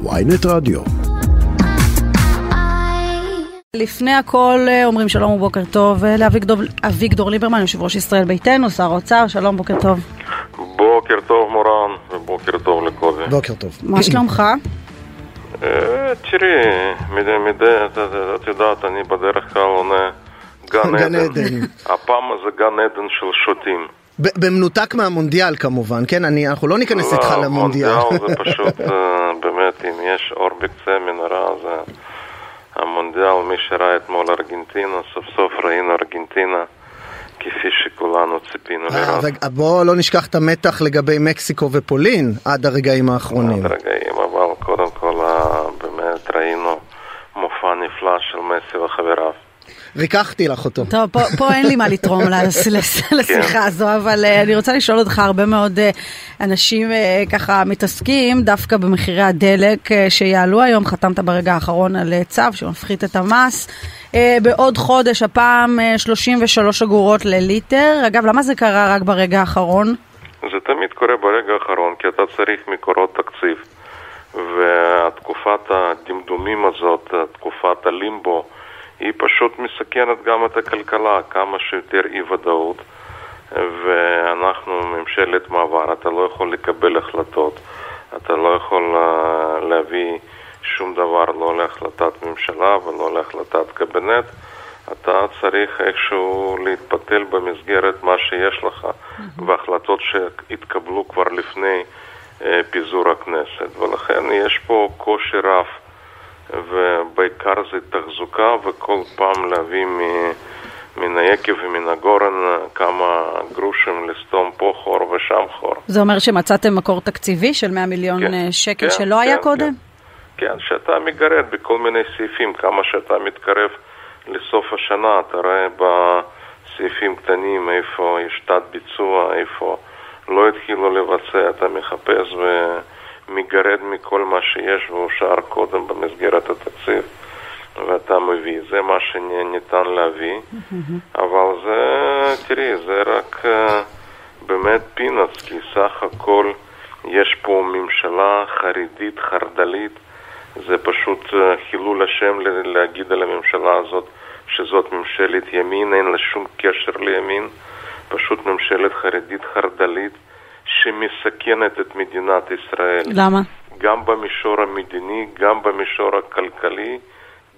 ויינט רדיו. לפני הכל אה, אומרים שלום ובוקר טוב אה, לאביגדור ליברמן, יושב ראש ישראל ביתנו, שר האוצר, שלום, בוקר טוב. בוקר טוב מורן, ובוקר טוב לקובי. בוקר טוב. מה שלומך? אה, תראי, מדי מדי, את יודעת, אני בדרך כלל עונה גן עדן. הפעם זה גן עדן של שוטים. במנותק מהמונדיאל כמובן, כן? אני, אנחנו לא ניכנס איתך לא, למונדיאל. המונדיאל זה פשוט, באמת, אם יש אור בקצה המנהרה, זה המונדיאל, מי שראה אתמול ארגנטינה, סוף סוף ראינו ארגנטינה, כפי שכולנו ציפינו אה, לראות. רגע, בוא לא נשכח את המתח לגבי מקסיקו ופולין עד הרגעים האחרונים. עד רגעים, אבל קודם כל אה, באמת ראינו מופע נפלא של מסי וחבריו. ריככתי לך אותו. טוב, פה, פה אין לי מה לתרום לשיחה הזו, אבל uh, אני רוצה לשאול אותך, הרבה מאוד uh, אנשים uh, ככה מתעסקים דווקא במחירי הדלק uh, שיעלו היום, חתמת ברגע האחרון על uh, צו שמפחית את המס. Uh, בעוד חודש, הפעם uh, 33 אגורות לליטר. אגב, למה זה קרה רק ברגע האחרון? זה תמיד קורה ברגע האחרון, כי אתה צריך מקורות תקציב. ותקופת הדמדומים הזאת, תקופת הלימבו, היא פשוט מסכנת גם את הכלכלה, כמה שיותר אי ודאות. ואנחנו ממשלת מעבר, אתה לא יכול לקבל החלטות, אתה לא יכול אה, להביא שום דבר, לא להחלטת ממשלה ולא להחלטת קבינט. אתה צריך איכשהו להתפתל במסגרת מה שיש לך והחלטות שהתקבלו כבר לפני אה, פיזור הכנסת. ולכן יש פה קושי רב, ובעיקר זה תחזוקה וכל פעם להביא מ... מן היקב ומן הגורן כמה גרושים לסתום פה חור ושם חור. זה אומר שמצאתם מקור תקציבי של 100 מיליון כן. אה, שקל כן, שלא היה כן, קודם? כן, שאתה מגרד בכל מיני סעיפים, כמה שאתה מתקרב לסוף השנה, אתה רואה בסעיפים קטנים איפה יש תת ביצוע, איפה לא התחילו לבצע, אתה מחפש ומגרד מכל מה שיש ואושר קודם במסגרת התקציב ואתה מביא, זה מה שניתן להביא, אבל זה, תראי, זה רק אה, באמת פינאץ, כי סך הכל יש פה ממשלה חרדית, חרד"לית, זה פשוט אה, חילול השם להגיד על הממשלה הזאת שזאת ממשלת ימין, אין לה שום קשר לימין, פשוט ממשלת חרדית חרד"לית שמסכנת את מדינת ישראל. למה? גם במישור המדיני, גם במישור הכלכלי,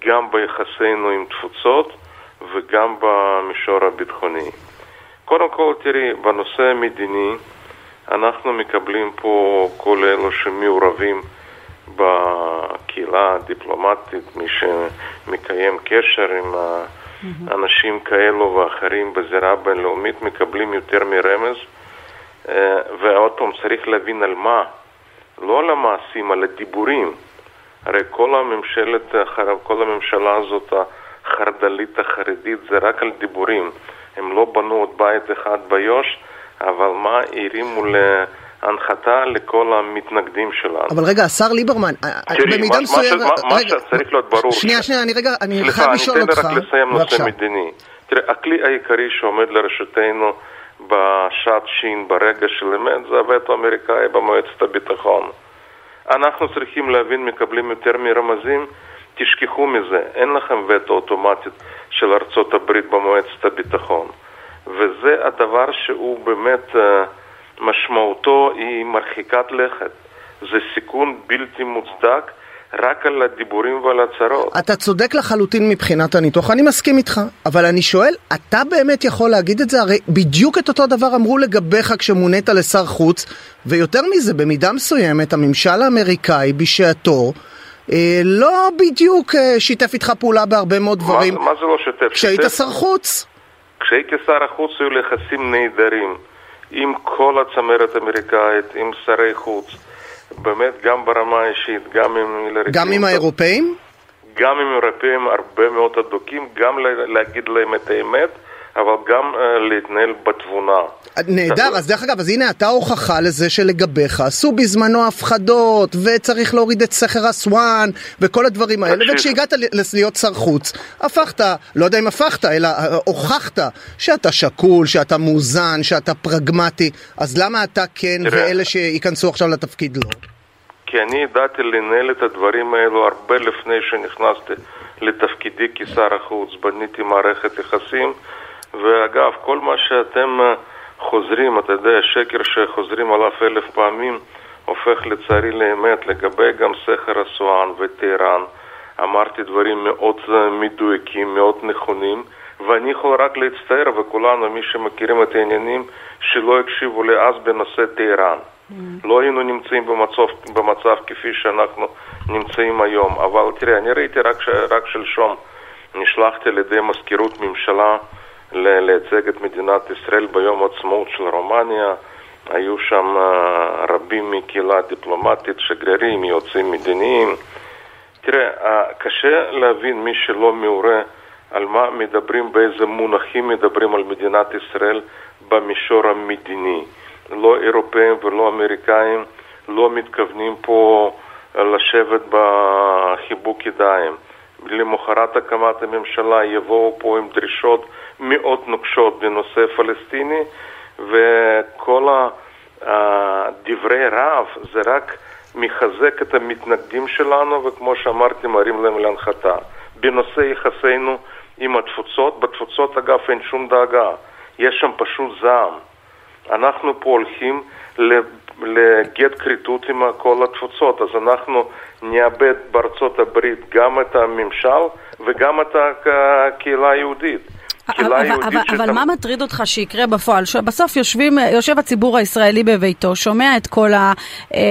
גם ביחסינו עם תפוצות וגם במישור הביטחוני. קודם כל, תראי, בנושא המדיני, אנחנו מקבלים פה כל אלו שמעורבים בקהילה הדיפלומטית, מי שמקיים קשר עם אנשים כאלו ואחרים בזירה הבינלאומית, מקבלים יותר מרמז. אה, ועוד פעם, צריך להבין על מה, לא על המעשים, על הדיבורים. הרי כל הממשלת, כל הממשלה הזאת, החרד"לית החרדית, זה רק על דיבורים. הם לא בנו עוד בית אחד ביו"ש, אבל מה, הרימו להנחתה לכל המתנגדים שלנו. אבל רגע, השר ליברמן, אה, תראי, במידה מסוימת... מה ש- מה שצריך להיות ברור... שנייה, שנייה, אני רגע, אני סליחה, חייב אני לשאול אתן אותך. רק לסיים נושא. מדיני. תראה, הכלי העיקרי שעומד לרשותנו בשעת שין, ברגע של אמת, זה הווטו האמריקאי במועצת הביטחון. אנחנו צריכים להבין, מקבלים יותר מרמזים, תשכחו מזה, אין לכם וטו אוטומטית של ארצות הברית במועצת הביטחון. וזה הדבר שהוא באמת, אה, משמעותו היא מרחיקת לכת. זה סיכון בלתי מוצדק רק על הדיבורים ועל הצהרות. אתה צודק לחלוטין מבחינת הניתוח, אני מסכים איתך, אבל אני שואל, אתה באמת יכול להגיד את זה? הרי בדיוק את אותו דבר אמרו לגביך כשמונית לשר חוץ, ויותר מזה, במידה מסוימת, הממשל האמריקאי בשעתו אה, לא בדיוק אה, שיתף איתך פעולה בהרבה מאוד דברים, מה, מה זה לא שיתף? כשהיית שיתף- שר חוץ. כשהייתי שר החוץ היו לי יחסים נהדרים עם כל הצמרת האמריקאית, עם שרי חוץ, באמת גם ברמה האישית, גם עם גם עם האירופאים? גם עם אירופאים הרבה מאוד הדוקים, גם לה- להגיד להם את האמת, אבל גם uh, להתנהל בתבונה. נהדר, אז דרך אגב, אז הנה אתה הוכחה לזה שלגביך עשו בזמנו הפחדות, וצריך להוריד את סכר אסואן, וכל הדברים האלה. וכשהגעת להיות שר חוץ, הפכת, לא יודע אם הפכת, אלא אה, הוכחת שאתה שקול, שאתה מאוזן, שאתה פרגמטי, אז למה אתה כן. ואלה שייכנסו עכשיו לתפקיד לא? כי אני ידעתי לנהל את הדברים האלו הרבה לפני שנכנסתי לתפקידי כשר החוץ, בניתי מערכת יחסים, ואגב, כל מה שאתם אה, חוזרים, אתה יודע, שקר שחוזרים עליו אלף פעמים, הופך לצערי לאמת לגבי גם סכר אסואן וטהרן. אמרתי דברים מאוד אה, מדויקים, מאוד נכונים, ואני יכול רק להצטער, וכולנו, מי שמכירים את העניינים, שלא הקשיבו לי אז בנושא טהרן. Mm. לא היינו נמצאים במצב, במצב כפי שאנחנו נמצאים היום. אבל תראה, אני ראיתי רק, רק שלשום, נשלחתי על ידי מזכירות ממשלה לייצג את מדינת ישראל ביום העצמאות של רומניה. היו שם uh, רבים מקהילה דיפלומטית, שגרירים, יועצים מדיניים. תראה, uh, קשה להבין מי שלא מעורה על מה מדברים, באיזה מונחים מדברים על מדינת ישראל במישור המדיני. לא אירופאים ולא אמריקאים לא מתכוונים פה לשבת בחיבוק ידיים. למחרת הקמת הממשלה יבואו פה עם דרישות מאוד נוקשות בנושא פלסטיני וכל הדברי רעב זה רק מחזק את המתנגדים שלנו וכמו שאמרתי מרים להם להנחתה. בנושא יחסינו עם התפוצות, בתפוצות אגב אין שום דאגה, יש שם פשוט זעם. אנחנו פה הולכים לגט כריתות עם כל התפוצות, אז אנחנו נאבד בארצות הברית גם את הממשל וגם את הקהילה היהודית. אבל, אבל, אבל מה מטריד אותך שיקרה בפועל? בסוף יושבים, יושב הציבור הישראלי בביתו, שומע את כל ה, אה,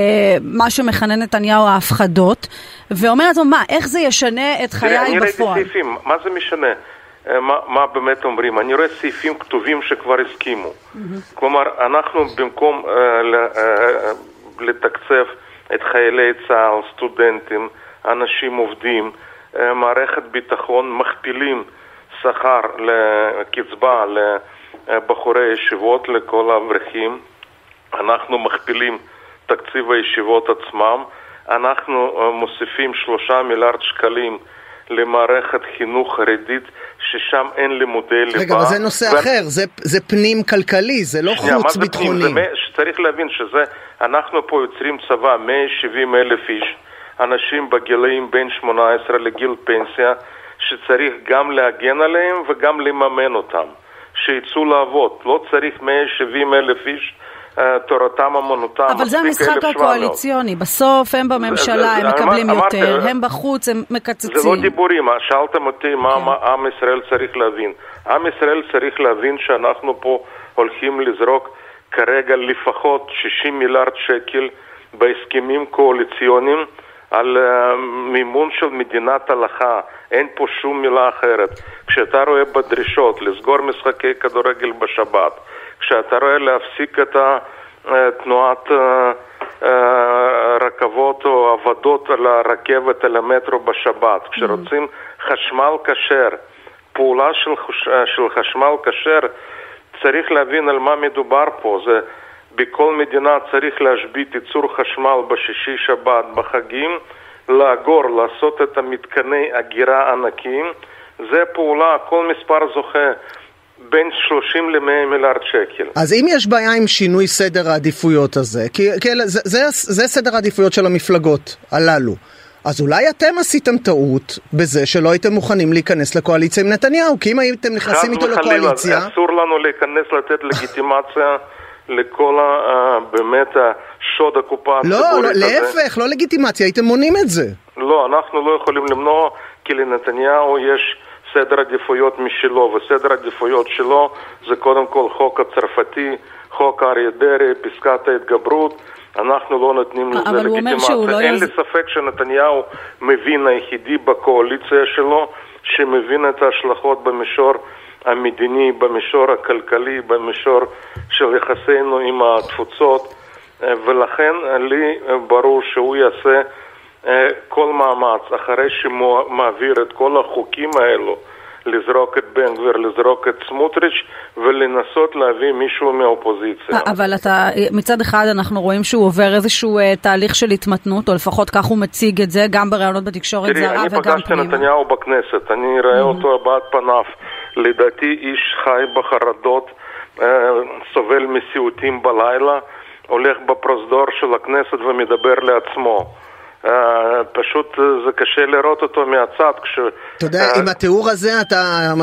מה שמכנה נתניהו ההפחדות, ואומר לעצמו, מה, איך זה ישנה את חיי בפועל? אני ראיתי סעיפים, מה זה משנה? אה, מה, מה באמת אומרים. אני רואה סעיפים כתובים שכבר הסכימו. Mm-hmm. כלומר, אנחנו במקום uh, uh, לתקצב את חיילי צה"ל, סטודנטים, אנשים עובדים, uh, מערכת ביטחון, מכפילים שכר לקצבה לבחורי ישיבות, לכל האברכים. אנחנו מכפילים תקציב הישיבות עצמם. אנחנו uh, מוסיפים שלושה מיליארד שקלים למערכת חינוך חרדית ששם אין לימודי ליבה. רגע, אבל זה נושא ו... אחר, זה, זה פנים כלכלי, זה לא שנייה, חוץ ביטחוני. זה פנים? צריך להבין שזה, אנחנו פה יוצרים צבא, 170 אלף איש, אנשים בגילאים בין 18 לגיל פנסיה, שצריך גם להגן עליהם וגם לממן אותם, שיצאו לעבוד. לא צריך 170 אלף איש תורתם אמנותם. אבל זה המשחק הקואליציוני, בסוף הם בממשלה, הם מקבלים יותר, הם בחוץ, הם מקצצים. זה לא דיבורים, שאלתם אותי מה כן. עם ישראל צריך להבין. עם ישראל צריך להבין שאנחנו פה הולכים לזרוק כרגע לפחות 60 מיליארד שקל בהסכמים קואליציוניים על מימון של מדינת הלכה, אין פה שום מילה אחרת. כשאתה רואה בדרישות לסגור משחקי כדורגל בשבת, כשאתה רואה להפסיק את תנועת אה, אה, רכבות או עבודות על הרכבת, על המטרו בשבת, mm-hmm. כשרוצים חשמל כשר, פעולה של, אה, של חשמל כשר, צריך להבין על מה מדובר פה. זה בכל מדינה צריך להשבית ייצור חשמל בשישי שבת, בחגים, לאגור, לעשות את המתקני אגירה ענקיים. זה פעולה, כל מספר זוכה בין 30 ל-100 מיליארד שקל. אז אם יש בעיה עם שינוי סדר העדיפויות הזה, כי, כי זה, זה, זה סדר העדיפויות של המפלגות הללו, אז אולי אתם עשיתם טעות בזה שלא הייתם מוכנים להיכנס לקואליציה עם נתניהו, כי אם הייתם נכנסים איתו לקואליציה... אסור לנו להיכנס לתת לגיטימציה לכל ה... באמת השוד הקופה לא, לא, להפך, לא לגיטימציה, הייתם מונעים את זה. לא, אנחנו לא יכולים למנוע, כי לנתניהו יש... סדר עדיפויות משלו, וסדר עדיפויות שלו זה קודם כל חוק הצרפתי, חוק אריה דרעי, פסקת ההתגברות. אנחנו לא נותנים לזה לגיטימציה. לא אין לי ספק שנתניהו מבין היחידי בקואליציה שלו, שמבין את ההשלכות במישור המדיני, במישור הכלכלי, במישור של יחסינו עם התפוצות, ולכן לי ברור שהוא יעשה כל מאמץ, אחרי שמעביר את כל החוקים האלו, לזרוק את בן גביר, לזרוק את סמוטריץ' ולנסות להביא מישהו מהאופוזיציה. אה, אבל אתה, מצד אחד אנחנו רואים שהוא עובר איזשהו uh, תהליך של התמתנות, או לפחות כך הוא מציג את זה, גם בראיונות בתקשורת זרה וגם פנימה. תראי, אני פגשתי נתניהו בכנסת, אני רואה mm-hmm. אותו הבעת פניו. לדעתי איש חי בחרדות, uh, סובל מסיוטים בלילה. הולך בפרוזדור של הכנסת ומדבר לעצמו. Uh, פשוט uh, זה קשה לראות אותו מהצד כש... אתה יודע, uh, עם התיאור הזה אתה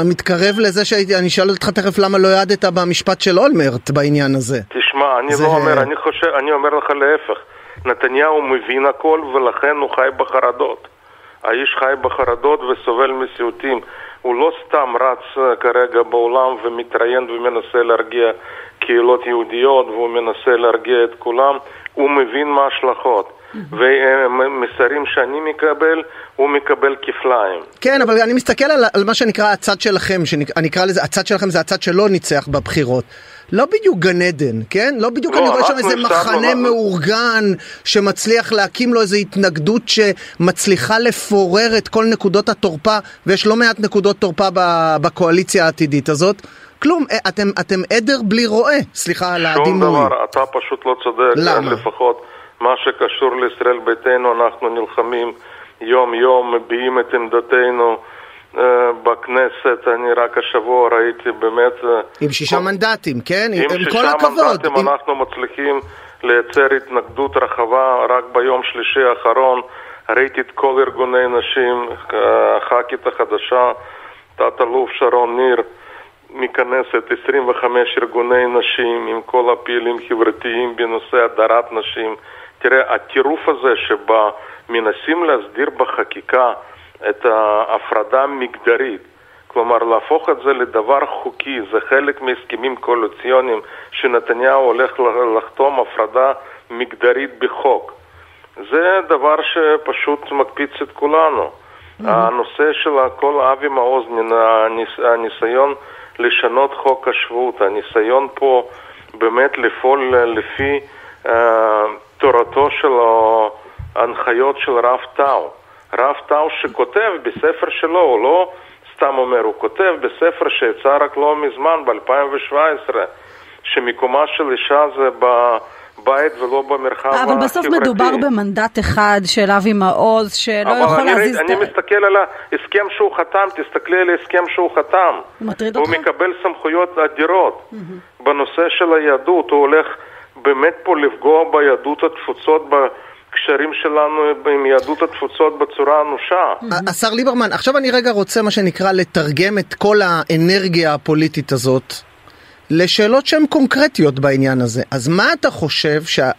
מתקרב לזה שאני אשאל אותך תכף למה לא העדת במשפט של אולמרט בעניין הזה. תשמע, אני זה... לא אומר, אני חושב, אני אומר לך להפך. נתניהו מבין הכל ולכן הוא חי בחרדות. האיש חי בחרדות וסובל מסיוטים. הוא לא סתם רץ כרגע בעולם ומתראיין ומנסה להרגיע קהילות יהודיות והוא מנסה להרגיע את כולם, הוא מבין מה ההשלכות. ומסרים שאני מקבל, הוא מקבל כפליים. כן, אבל אני מסתכל על, על מה שנקרא הצד שלכם, שאני אקרא לזה, הצד שלכם זה הצד שלא ניצח בבחירות. לא בדיוק גן עדן, כן? לא בדיוק לא, אני רואה שם איזה מחנה אנחנו... מאורגן שמצליח להקים לו איזו התנגדות שמצליחה לפורר את כל נקודות התורפה, ויש לא מעט נקודות תורפה בקואליציה העתידית הזאת. כלום, אה, אתם, אתם עדר בלי רועה, סליחה על הדימוי. שום דבר, אתה פשוט לא צודק. למה? לפחות מה שקשור לישראל ביתנו, אנחנו נלחמים יום-יום, מביעים את עמדתנו. uh, בכנסת, אני רק השבוע ראיתי באמת... Uh, עם שישה כל... מנדטים, כן? עם, עם כל הכבוד. עם שישה מנדטים עם... אנחנו מצליחים לייצר התנגדות רחבה רק ביום שלישי האחרון. ראיתי את כל ארגוני נשים, הח"כית החדשה, תת-אלוף שרון ניר, מכנסת 25 ארגוני נשים עם כל הפעילים חברתיים בנושא הדרת נשים. תראה, הטירוף הזה שבה מנסים להסדיר בחקיקה את ההפרדה המגדרית, כלומר להפוך את זה לדבר חוקי, זה חלק מהסכמים קואליציוניים שנתניהו הולך לחתום הפרדה מגדרית בחוק. זה דבר שפשוט מקפיץ את כולנו. Mm-hmm. הנושא של כל אבי מעוז, הניסיון לשנות חוק השבות, הניסיון פה באמת לפעול לפי uh, תורתו של ההנחיות של רב טאו. רב טאו שכותב בספר שלו, הוא לא סתם אומר, הוא כותב בספר שיצא רק לא מזמן, ב-2017, שמקומה של אישה זה בבית ולא במרחב החברתי. אבל בסוף מדובר במנדט אחד של אבי מעוז, שלא יכול להזיז... אבל אני מסתכל על ההסכם שהוא חתם, תסתכלי על ההסכם שהוא חתם. הוא מטריד אותך? הוא מקבל סמכויות אדירות. בנושא של היהדות, הוא הולך באמת פה לפגוע ביהדות התפוצות, הקשרים שלנו עם יהדות התפוצות בצורה אנושה. השר ליברמן, עכשיו אני רגע רוצה מה שנקרא לתרגם את כל האנרגיה הפוליטית הזאת לשאלות שהן קונקרטיות בעניין הזה. אז מה אתה חושב, שה...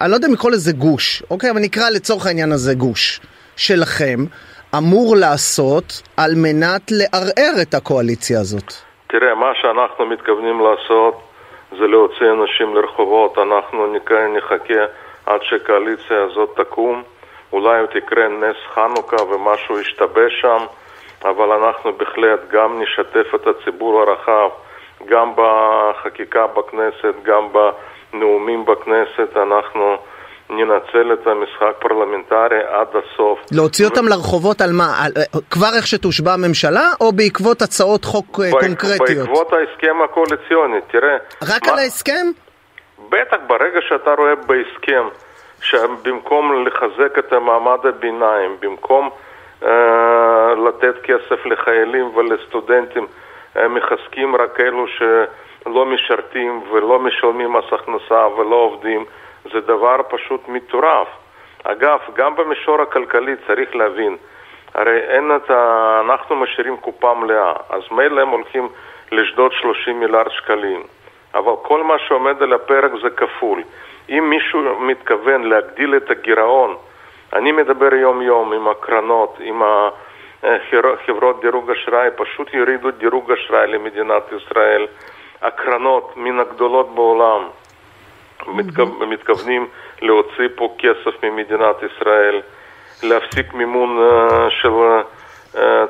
אני לא יודע אם לקרוא לזה גוש, אוקיי? אבל נקרא לצורך העניין הזה גוש, שלכם, אמור לעשות על מנת לערער את הקואליציה הזאת? תראה, מה שאנחנו מתכוונים לעשות זה להוציא אנשים לרחובות, אנחנו נחכה עד שהקואליציה הזאת תקום. אולי יקרה נס חנוכה ומשהו ישתבש שם, אבל אנחנו בהחלט גם נשתף את הציבור הרחב, גם בחקיקה בכנסת, גם בנאומים בכנסת, אנחנו ננצל את המשחק פרלמנטרי עד הסוף. להוציא אותם ו... לרחובות על מה? על, כבר איך שתושבע הממשלה או בעקבות הצעות חוק אה, ב... קונקרטיות? בעקבות ההסכם הקואליציוני, תראה. רק מה... על ההסכם? בטח, ברגע שאתה רואה בהסכם שבמקום לחזק את המעמד הביניים, במקום אה, לתת כסף לחיילים ולסטודנטים, הם מחזקים רק אלו שלא משרתים ולא משלמים מס הכנסה ולא עובדים, זה דבר פשוט מטורף. אגב, גם במישור הכלכלי צריך להבין, הרי אין את ה... אנחנו משאירים קופה מלאה, אז מילא הם הולכים לשדוד 30 מיליארד שקלים. אבל כל מה שעומד על הפרק זה כפול. אם מישהו מתכוון להגדיל את הגירעון, אני מדבר יום-יום עם הקרנות, עם חברות דירוג אשראי, פשוט יורידו דירוג אשראי למדינת ישראל. הקרנות מן הגדולות בעולם מתכו... מתכוונים להוציא פה כסף ממדינת ישראל, להפסיק מימון uh, של... Uh,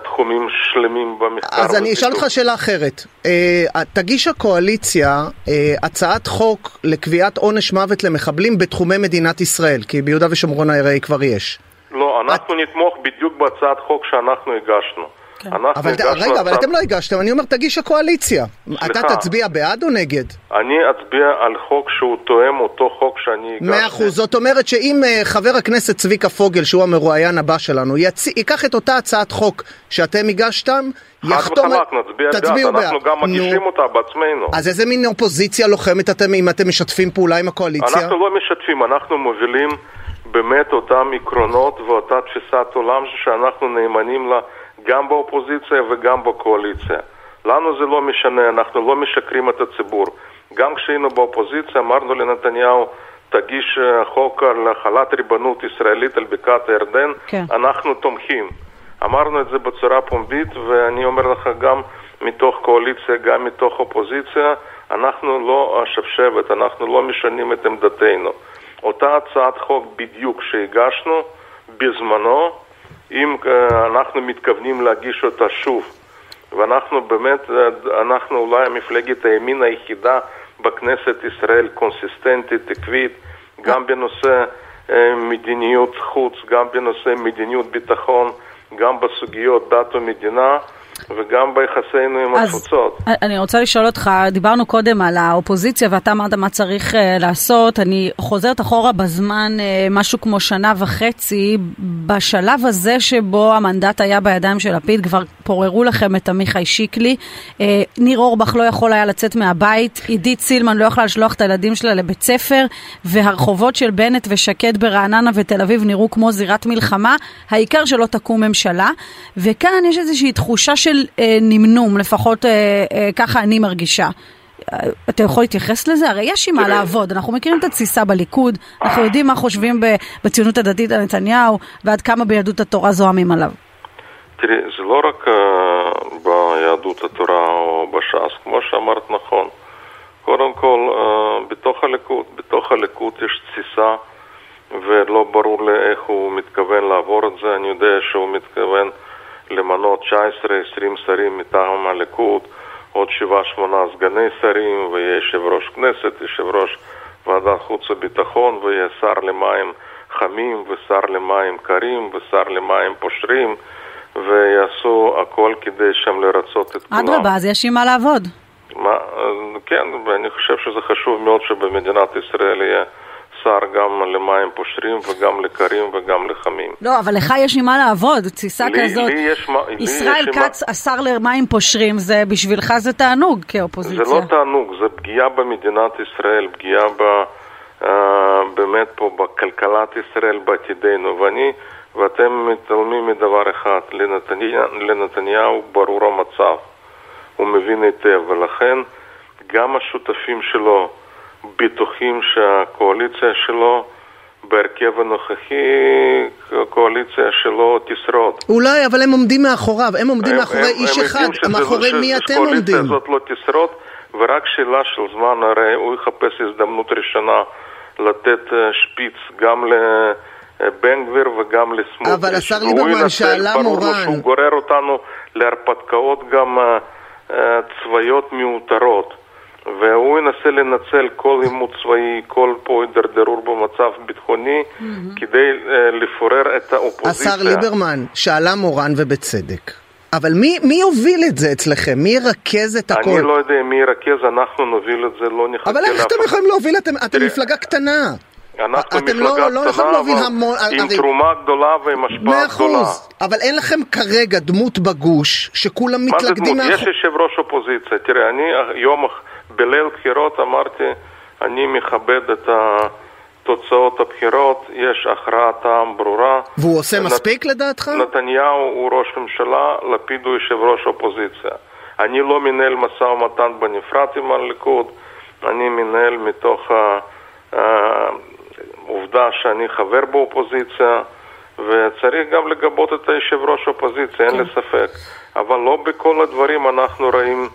תחומים שלמים במחקר. אז אני אשאל אותך שאלה אחרת. אה, תגיש הקואליציה אה, הצעת חוק לקביעת עונש מוות למחבלים בתחומי מדינת ישראל, כי ביהודה ושומרון הרי כבר יש. לא, אנחנו את... נתמוך בדיוק בהצעת חוק שאנחנו הגשנו. כן. אנחנו אבל ת- הגשנו רגע, אבל אתם לא הגשתם, אני אומר תגיש הקואליציה. אתה תצביע בעד או נגד? אני אצביע על חוק שהוא תואם אותו חוק שאני הגשתי. מאה אחוז, זאת אומרת שאם אה, חבר הכנסת צביקה פוגל, שהוא המרואיין הבא שלנו, יצ... ייקח את אותה הצעת חוק שאתם הגשתם, חד יחתום... על- וחלק, נצביע בעד, אנחנו גם נו. מגישים אותה בעצמנו. אז איזה מין אופוזיציה לוחמת אתם אם אתם משתפים פעולה עם הקואליציה? אנחנו לא משתפים, אנחנו מובילים באמת אותם עקרונות ואותה תפיסת עולם שאנחנו נאמנים לה גם באופוזיציה וגם בקואליציה. לנו זה לא משנה, אנחנו לא משקרים את הציבור. גם כשהיינו באופוזיציה אמרנו לנתניהו, תגיש אה, חוק על החלת ריבונות ישראלית על בקעת הירדן, כן. אנחנו תומכים. אמרנו את זה בצורה פומבית, ואני אומר לך גם מתוך קואליציה, גם מתוך אופוזיציה, אנחנו לא השבשבת, אנחנו לא משנים את עמדתנו. אותה הצעת חוק בדיוק שהגשנו בזמנו, אם אה, אנחנו מתכוונים להגיש אותה שוב. ואנחנו באמת, אה, אנחנו אולי מפלגת הימין היחידה בכנסת ישראל, קונסיסטנטית, עקבית, גם בנושא אה, מדיניות חוץ, גם בנושא מדיניות ביטחון, גם בסוגיות דת ומדינה וגם ביחסינו עם אז התפוצות. אני רוצה לשאול אותך, דיברנו קודם על האופוזיציה ואתה אמרת מה צריך uh, לעשות, אני חוזרת אחורה בזמן uh, משהו כמו שנה וחצי, בשלב הזה שבו המנדט היה בידיים של לפיד, כבר פוררו לכם את עמיחי שיקלי, uh, ניר אורבך לא יכול היה לצאת מהבית, עידית סילמן לא יכלה לשלוח את הילדים שלה לבית ספר, והרחובות של בנט ושקד ברעננה ותל אביב נראו כמו זירת מלחמה, העיקר שלא תקום ממשלה, וכאן יש איזושהי תחושה של אה, נמנום, לפחות אה, אה, ככה אני מרגישה. אה, אתה יכול להתייחס לזה? הרי יש עם מה תראה. לעבוד, אנחנו מכירים את התסיסה בליכוד, אנחנו יודעים מה חושבים בציונות הדתית על נתניהו, ועד כמה ביהדות התורה זועמים עליו. תראי, זה לא רק אה, ביהדות התורה או בש"ס, כמו שאמרת נכון. קודם כל, אה, בתוך הליכוד, בתוך הליכוד יש תסיסה ולא ברור לי איך הוא מתכוון לעבור את זה. אני יודע שהוא מתכוון למנות 19-20 שרים מטעם הליכוד, עוד 7-8 סגני שרים, ויהיה יושב ראש כנסת, יושב ראש ועדת חוץ וביטחון, ויהיה שר למים חמים, ושר למים קרים, ושר למים פושרים, ויעשו הכל כדי שם לרצות את כולם. אדרבה, אז יש עם מה לעבוד. מה, אה, כן, ואני חושב שזה חשוב מאוד שבמדינת ישראל יהיה שר גם למים פושרים וגם לקרים וגם לחמים. לא, אבל לך יש עם מה לעבוד, תסיסה לי- כזאת. לי יש לי ישראל עם כץ, השר למים פושרים, זה בשבילך זה תענוג זה כאופוזיציה. לא תענוג, זה פגיעה במדינת ישראל, פגיעה ב, אה, באמת פה בכלכלת ישראל, בעתידנו. ואני ואתם מתעלמים מדבר אחד, לנתניה, לנתניהו ברור המצב, הוא מבין היטב, ולכן גם השותפים שלו בטוחים שהקואליציה שלו בהרכב הנוכחי, הקואליציה שלו תשרוד. אולי, אבל הם עומדים מאחוריו, הם עומדים הם- מאחורי הם- איש הם אחד, שזה- מאחורי מי אתם עומדים? הזאת לא תשרוד, ורק שאלה של זמן, הרי הוא יחפש הזדמנות ראשונה לתת אה, שפיץ גם לבן גביר וגם לסמוטריץ'. אבל השר ליברמן שאלה ברור לו מורן. שהוא גורר אותנו להרפתקאות גם אה, אה, צבאיות מיותרות. והוא ינסה לנצל כל עימות צבאי, כל פה הידרדרות במצב ביטחוני, כדי אה, לפורר את האופוזיציה. השר ליברמן, שאלה מורן ובצדק. אבל מי, מי יוביל את זה אצלכם? מי ירכז את הכל? אני לא יודע מי ירכז, אנחנו נוביל את זה, לא נחכה אבל איך אתם לאף יכולים להוביל? אתם, אתם מפלגה קטנה. אנחנו אתם מפלגה לא- לא קטנה, להוביל אבל המון- עם הרי- תרומה גדולה ועם השפעה מאה גדולה. אחוז. אבל אין לכם כרגע דמות בגוש שכולם מה זה מתלכדים דמות? יש מאחור... יושב ראש אופוזיציה. תראה, אני יום, אח- בליל בחירות אמרתי, אני מכבד את תוצאות הבחירות, יש הכרעת העם ברורה. והוא עושה נת- מספיק לדעתך? נתניהו הוא ראש ממשלה, לפיד הוא יושב ראש אופוזיציה. אני לא מנהל משא ומתן בנפרד עם הליכוד, אני מנהל מתוך העובדה שאני חבר באופוזיציה, וצריך גם לגבות את היושב ראש אופוזיציה, אין לי ספק. אבל לא בכל הדברים אנחנו רואים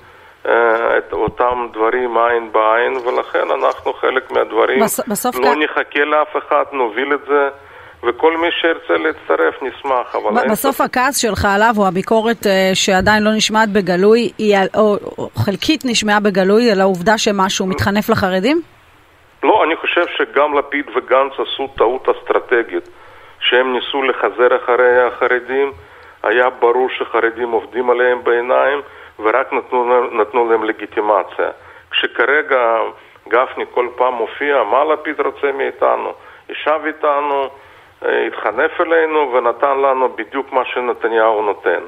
אותם דברים עין בעין, ולכן אנחנו חלק מהדברים בס- בסוף לא כ- נחכה לאף אחד, נוביל את זה. וכל מי שירצה להצטרף נשמח, אבל אין בסוף ספק. הכעס שלך עליו, או הביקורת אה, שעדיין לא נשמעת בגלוי, היא על- או או חלקית נשמעה בגלוי, על העובדה שמשהו מתחנף לחרדים? לא, אני חושב שגם לפיד וגנץ עשו טעות אסטרטגית, שהם ניסו לחזר אחרי החרדים, היה ברור שחרדים עובדים עליהם בעיניים ורק נתנו, נתנו להם לגיטימציה. כשכרגע גפני כל פעם מופיע, מה לפיד רוצה מאיתנו? ישב איתנו, אה, התחנף אלינו ונתן לנו בדיוק מה שנתניהו נותן.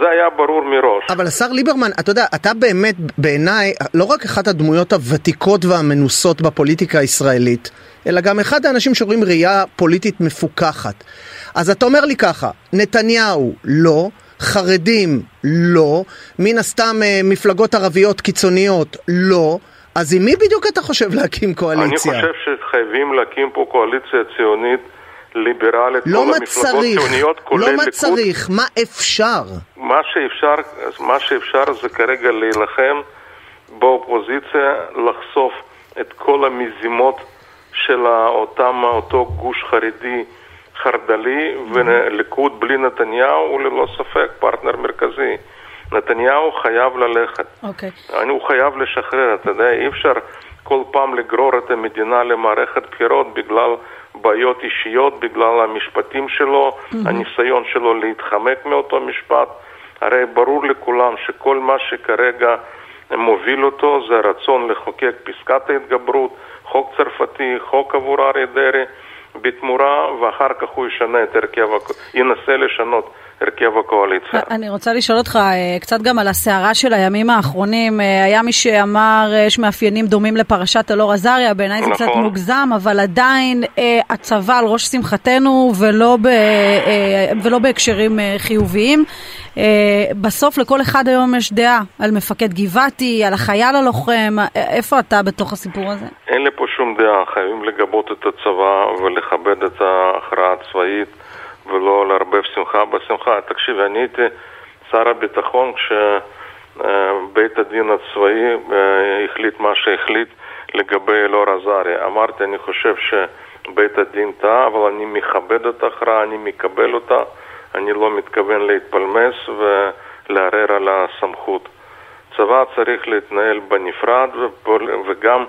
זה היה ברור מראש. אבל השר ליברמן, אתה יודע, אתה באמת, בעיניי, לא רק אחת הדמויות הוותיקות והמנוסות בפוליטיקה הישראלית, אלא גם אחד האנשים שרואים ראייה פוליטית מפוכחת. אז אתה אומר לי ככה, נתניהו לא, חרדים לא, מן הסתם אה, מפלגות ערביות קיצוניות לא, אז עם מי בדיוק אתה חושב להקים קואליציה? אני חושב שחייבים להקים פה קואליציה ציונית ליברלית, לא כל המפלגות ציוניות, כולל ליכוד. לא מה צריך, מה אפשר? מה שאפשר, מה שאפשר זה כרגע להילחם באופוזיציה, לחשוף את כל המזימות של אותם, אותו גוש חרדי חרד"לי, וליכוד בלי נתניהו הוא ללא ספק פרטנר מרכזי. נתניהו חייב ללכת. אוקיי. Okay. הוא חייב לשחרר, אתה יודע, אי אפשר כל פעם לגרור את המדינה למערכת בחירות בגלל בעיות אישיות, בגלל המשפטים שלו, mm-hmm. הניסיון שלו להתחמק מאותו משפט. הרי ברור לכולם שכל מה שכרגע מוביל אותו זה הרצון לחוקק פסקת ההתגברות, חוק צרפתי, חוק עבור אריה דרעי, בתמורה, ואחר כך הוא ישנה את הרכב, ינסה לשנות הרכב הקואליציה. אני רוצה לשאול אותך אה, קצת גם על הסערה של הימים האחרונים. אה, היה מי שאמר, אה, יש מאפיינים דומים לפרשת אלאור עזריה, בעיניי זה נכון. קצת מוגזם, אבל עדיין הצבא על ראש שמחתנו ולא, ב, ולא בהקשרים חיוביים. בסוף לכל אחד היום יש דעה על מפקד גבעתי, על החייל הלוחם, איפה אתה בתוך הסיפור הזה? אין לי פה שום דעה, חייבים לגבות את הצבא ולכבד את ההכרעה הצבאית. ולא לערבב שמחה בשמחה. תקשיב, אני הייתי שר הביטחון כשבית הדין הצבאי אה, החליט מה שהחליט לגבי אלאור עזריה. אמרתי, אני חושב שבית הדין טעה, אבל אני מכבד את ההכרעה, אני מקבל אותה, אני לא מתכוון להתפלמס ולערער על הסמכות. צבא צריך להתנהל בנפרד וגם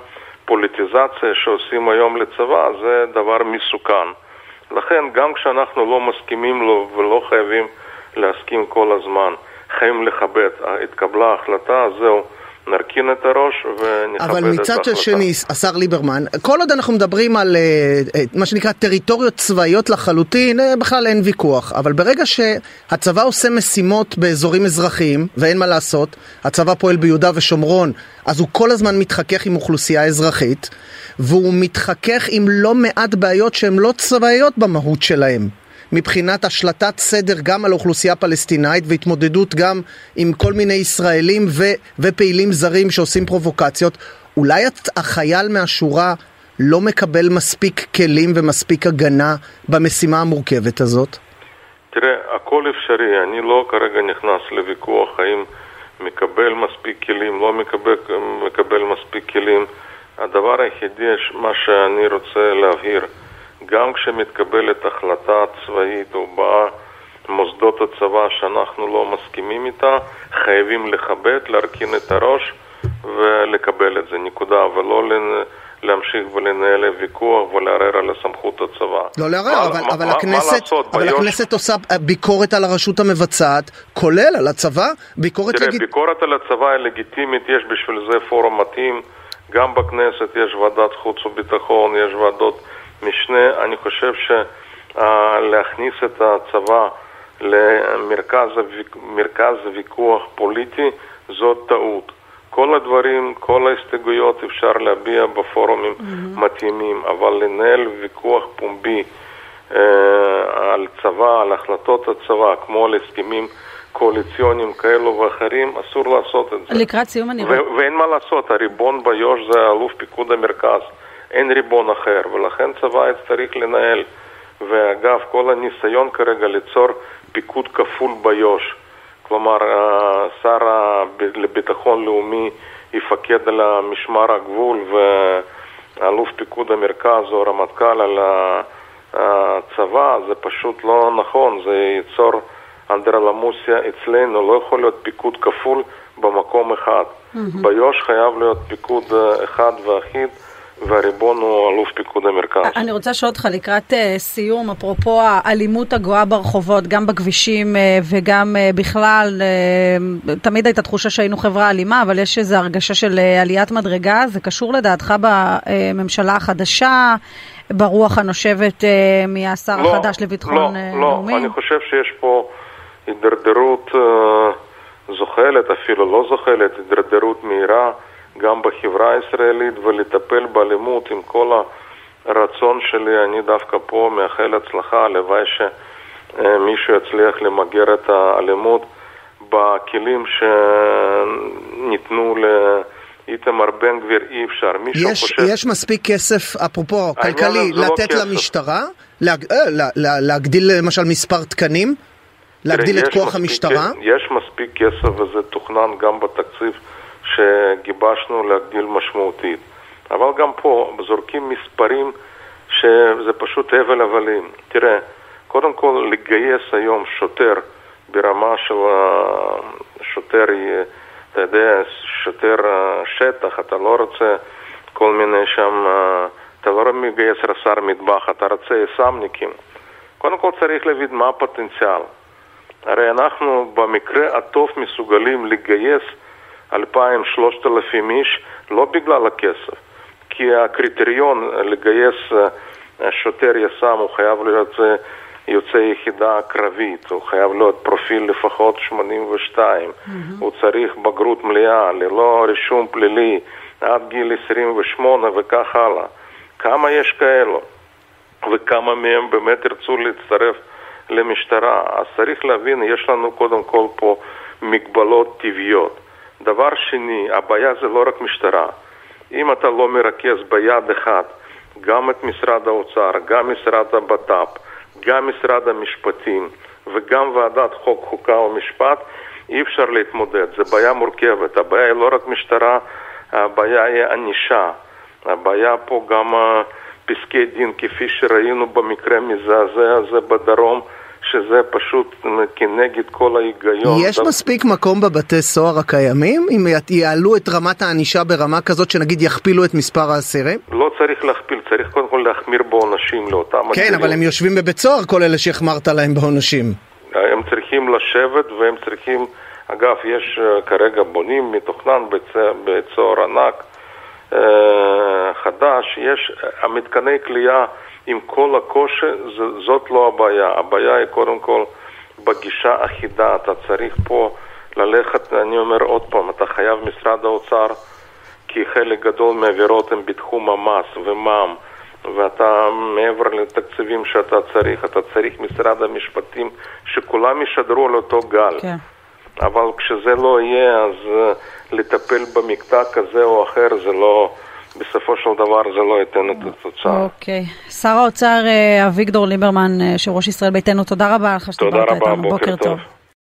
פוליטיזציה שעושים היום לצבא זה דבר מסוכן. לכן גם כשאנחנו לא מסכימים לו ולא חייבים להסכים כל הזמן, חייבים לכבד. התקבלה החלטה, זהו. נרכין את הראש ונכבד את ההחלטה. אבל מצד שני, השר ליברמן, כל עוד אנחנו מדברים על uh, מה שנקרא טריטוריות צבאיות לחלוטין, uh, בכלל אין ויכוח. אבל ברגע שהצבא עושה משימות באזורים אזרחיים, ואין מה לעשות, הצבא פועל ביהודה ושומרון, אז הוא כל הזמן מתחכך עם אוכלוסייה אזרחית, והוא מתחכך עם לא מעט בעיות שהן לא צבאיות במהות שלהן. מבחינת השלטת סדר גם על אוכלוסייה פלסטינאית והתמודדות גם עם כל מיני ישראלים ו- ופעילים זרים שעושים פרובוקציות, אולי החייל מהשורה לא מקבל מספיק כלים ומספיק הגנה במשימה המורכבת הזאת? תראה, הכל אפשרי. אני לא כרגע נכנס לוויכוח האם מקבל מספיק כלים, לא מקבל, מקבל מספיק כלים. הדבר היחידי, מה שאני רוצה להבהיר, גם כשמתקבלת החלטה צבאית או באה מוסדות הצבא שאנחנו לא מסכימים איתה, חייבים לכבד, להרכין את הראש ולקבל את זה, נקודה, ולא להמשיך ולנהל ויכוח ולערער על הסמכות הצבא. לא לערער, אבל, מה, אבל, מה, הכנסת, מה לעשות, אבל ביוש... הכנסת עושה ביקורת על הרשות המבצעת, כולל על הצבא, ביקורת... תראה, לג... ביקורת על הצבא היא לגיטימית, יש בשביל זה פורום מתאים, גם בכנסת יש ועדת חוץ וביטחון, יש ועדות... משנה, אני חושב שלהכניס את הצבא למרכז ויכוח פוליטי זאת טעות. כל הדברים, כל ההסתייגויות אפשר להביע בפורומים mm-hmm. מתאימים, אבל לנהל ויכוח פומבי אה, על צבא, על החלטות הצבא, כמו על הסכמים קואליציוניים כאלו ואחרים, אסור לעשות את זה. לקראת סיום אני רואה. ואין מה לעשות, הריבון ביו"ש זה אלוף פיקוד המרכז. אין ריבון אחר, ולכן צבא צריך לנהל. ואגב, כל הניסיון כרגע ליצור פיקוד כפול ביו"ש, כלומר, שר לביטחון לאומי יפקד על משמר הגבול ואלוף פיקוד המרכז או רמטכ"ל על הצבא, זה פשוט לא נכון, זה ייצור אנדרלמוסיה אצלנו, לא יכול להיות פיקוד כפול במקום אחד. Mm-hmm. ביו"ש חייב להיות פיקוד אחד ואחיד. והריבון הוא אלוף פיקוד המרכז. אני רוצה לשאול אותך לקראת uh, סיום, אפרופו האלימות הגואה ברחובות, גם בכבישים uh, וגם uh, בכלל, תמיד הייתה תחושה שהיינו חברה אלימה, אבל יש איזו הרגשה של עליית מדרגה, זה קשור לדעתך בממשלה החדשה, ברוח הנושבת מהשר לא, החדש לביטחון לא, לא, לאומי? לא, אני חושב שיש פה הידרדרות זוחלת, אפילו לא זוחלת, הידרדרות מהירה. גם בחברה הישראלית ולטפל באלימות עם כל הרצון שלי, אני דווקא פה מאחל הצלחה, הלוואי שמישהו יצליח למגר את האלימות בכלים שניתנו לאיתמר בן גביר אי אפשר. יש, חושב... יש מספיק כסף, אפרופו כלכלי, לא לתת לא למשטרה? להג... אה, לה, לה, להגדיל למשל מספר תקנים? להגדיל את כוח מספיק, המשטרה? יש מספיק כסף וזה תוכנן גם בתקציב שגיבשנו להגדיל משמעותית. אבל גם פה זורקים מספרים שזה פשוט הבל הבלים. תראה, קודם כל לגייס היום שוטר ברמה של שוטר, אתה יודע, שוטר שטח, אתה לא רוצה כל מיני שם, אתה לא מגייס רס"ר מטבח, אתה רוצה יס"מניקים. קודם כל צריך להבין מה הפוטנציאל. הרי אנחנו במקרה הטוב מסוגלים לגייס אלפיים, שלושת אלפים איש, לא בגלל הכסף, כי הקריטריון לגייס אה, שוטר יס"מ הוא חייב להיות אה, יוצא יחידה קרבית, הוא חייב להיות פרופיל לפחות 82, mm-hmm. הוא צריך בגרות מלאה, ללא רישום פלילי, עד גיל 28 וכך הלאה. כמה יש כאלו? וכמה מהם באמת ירצו להצטרף למשטרה? אז צריך להבין, יש לנו קודם כל פה מגבלות טבעיות. דבר שני, הבעיה זה לא רק משטרה. אם אתה לא מרכז ביד אחת גם את משרד האוצר, גם משרד הבט"פ, גם משרד המשפטים וגם ועדת חוק, חוקה ומשפט, אי אפשר להתמודד. זו בעיה מורכבת. הבעיה היא לא רק משטרה, הבעיה היא ענישה. הבעיה פה גם פסקי דין, כפי שראינו במקרה מזעזע הזה בדרום, שזה פשוט כנגד כל ההיגיון. יש דבר... מספיק מקום בבתי סוהר הקיימים? אם יעלו את רמת הענישה ברמה כזאת שנגיד יכפילו את מספר האסירים? לא צריך להכפיל, צריך קודם כל להחמיר בעונשים לאותם... כן, אסירים. אבל הם יושבים בבית סוהר כל אלה שהחמרת להם בעונשים. הם צריכים לשבת והם צריכים... אגב, יש uh, כרגע בונים מתוכנן בית, סוהר ענק uh, חדש, יש המתקני כליאה עם כל הקושי, זאת לא הבעיה. הבעיה היא קודם כל בגישה אחידה. אתה צריך פה ללכת, אני אומר עוד פעם, אתה חייב משרד האוצר, כי חלק גדול מהעבירות הן בתחום המס ומע"מ. ואתה מעבר לתקציבים שאתה צריך, אתה צריך משרד המשפטים שכולם ישדרו על אותו גל. כן. אבל כשזה לא יהיה, אז uh, לטפל במקטע כזה או אחר זה לא, בסופו של דבר זה לא ייתן את התוצאה. אוקיי. שר האוצר אה, אביגדור ליברמן, יושב ראש ישראל ביתנו, תודה רבה לך שדיברת איתנו. תודה רבה, בוקר טוב.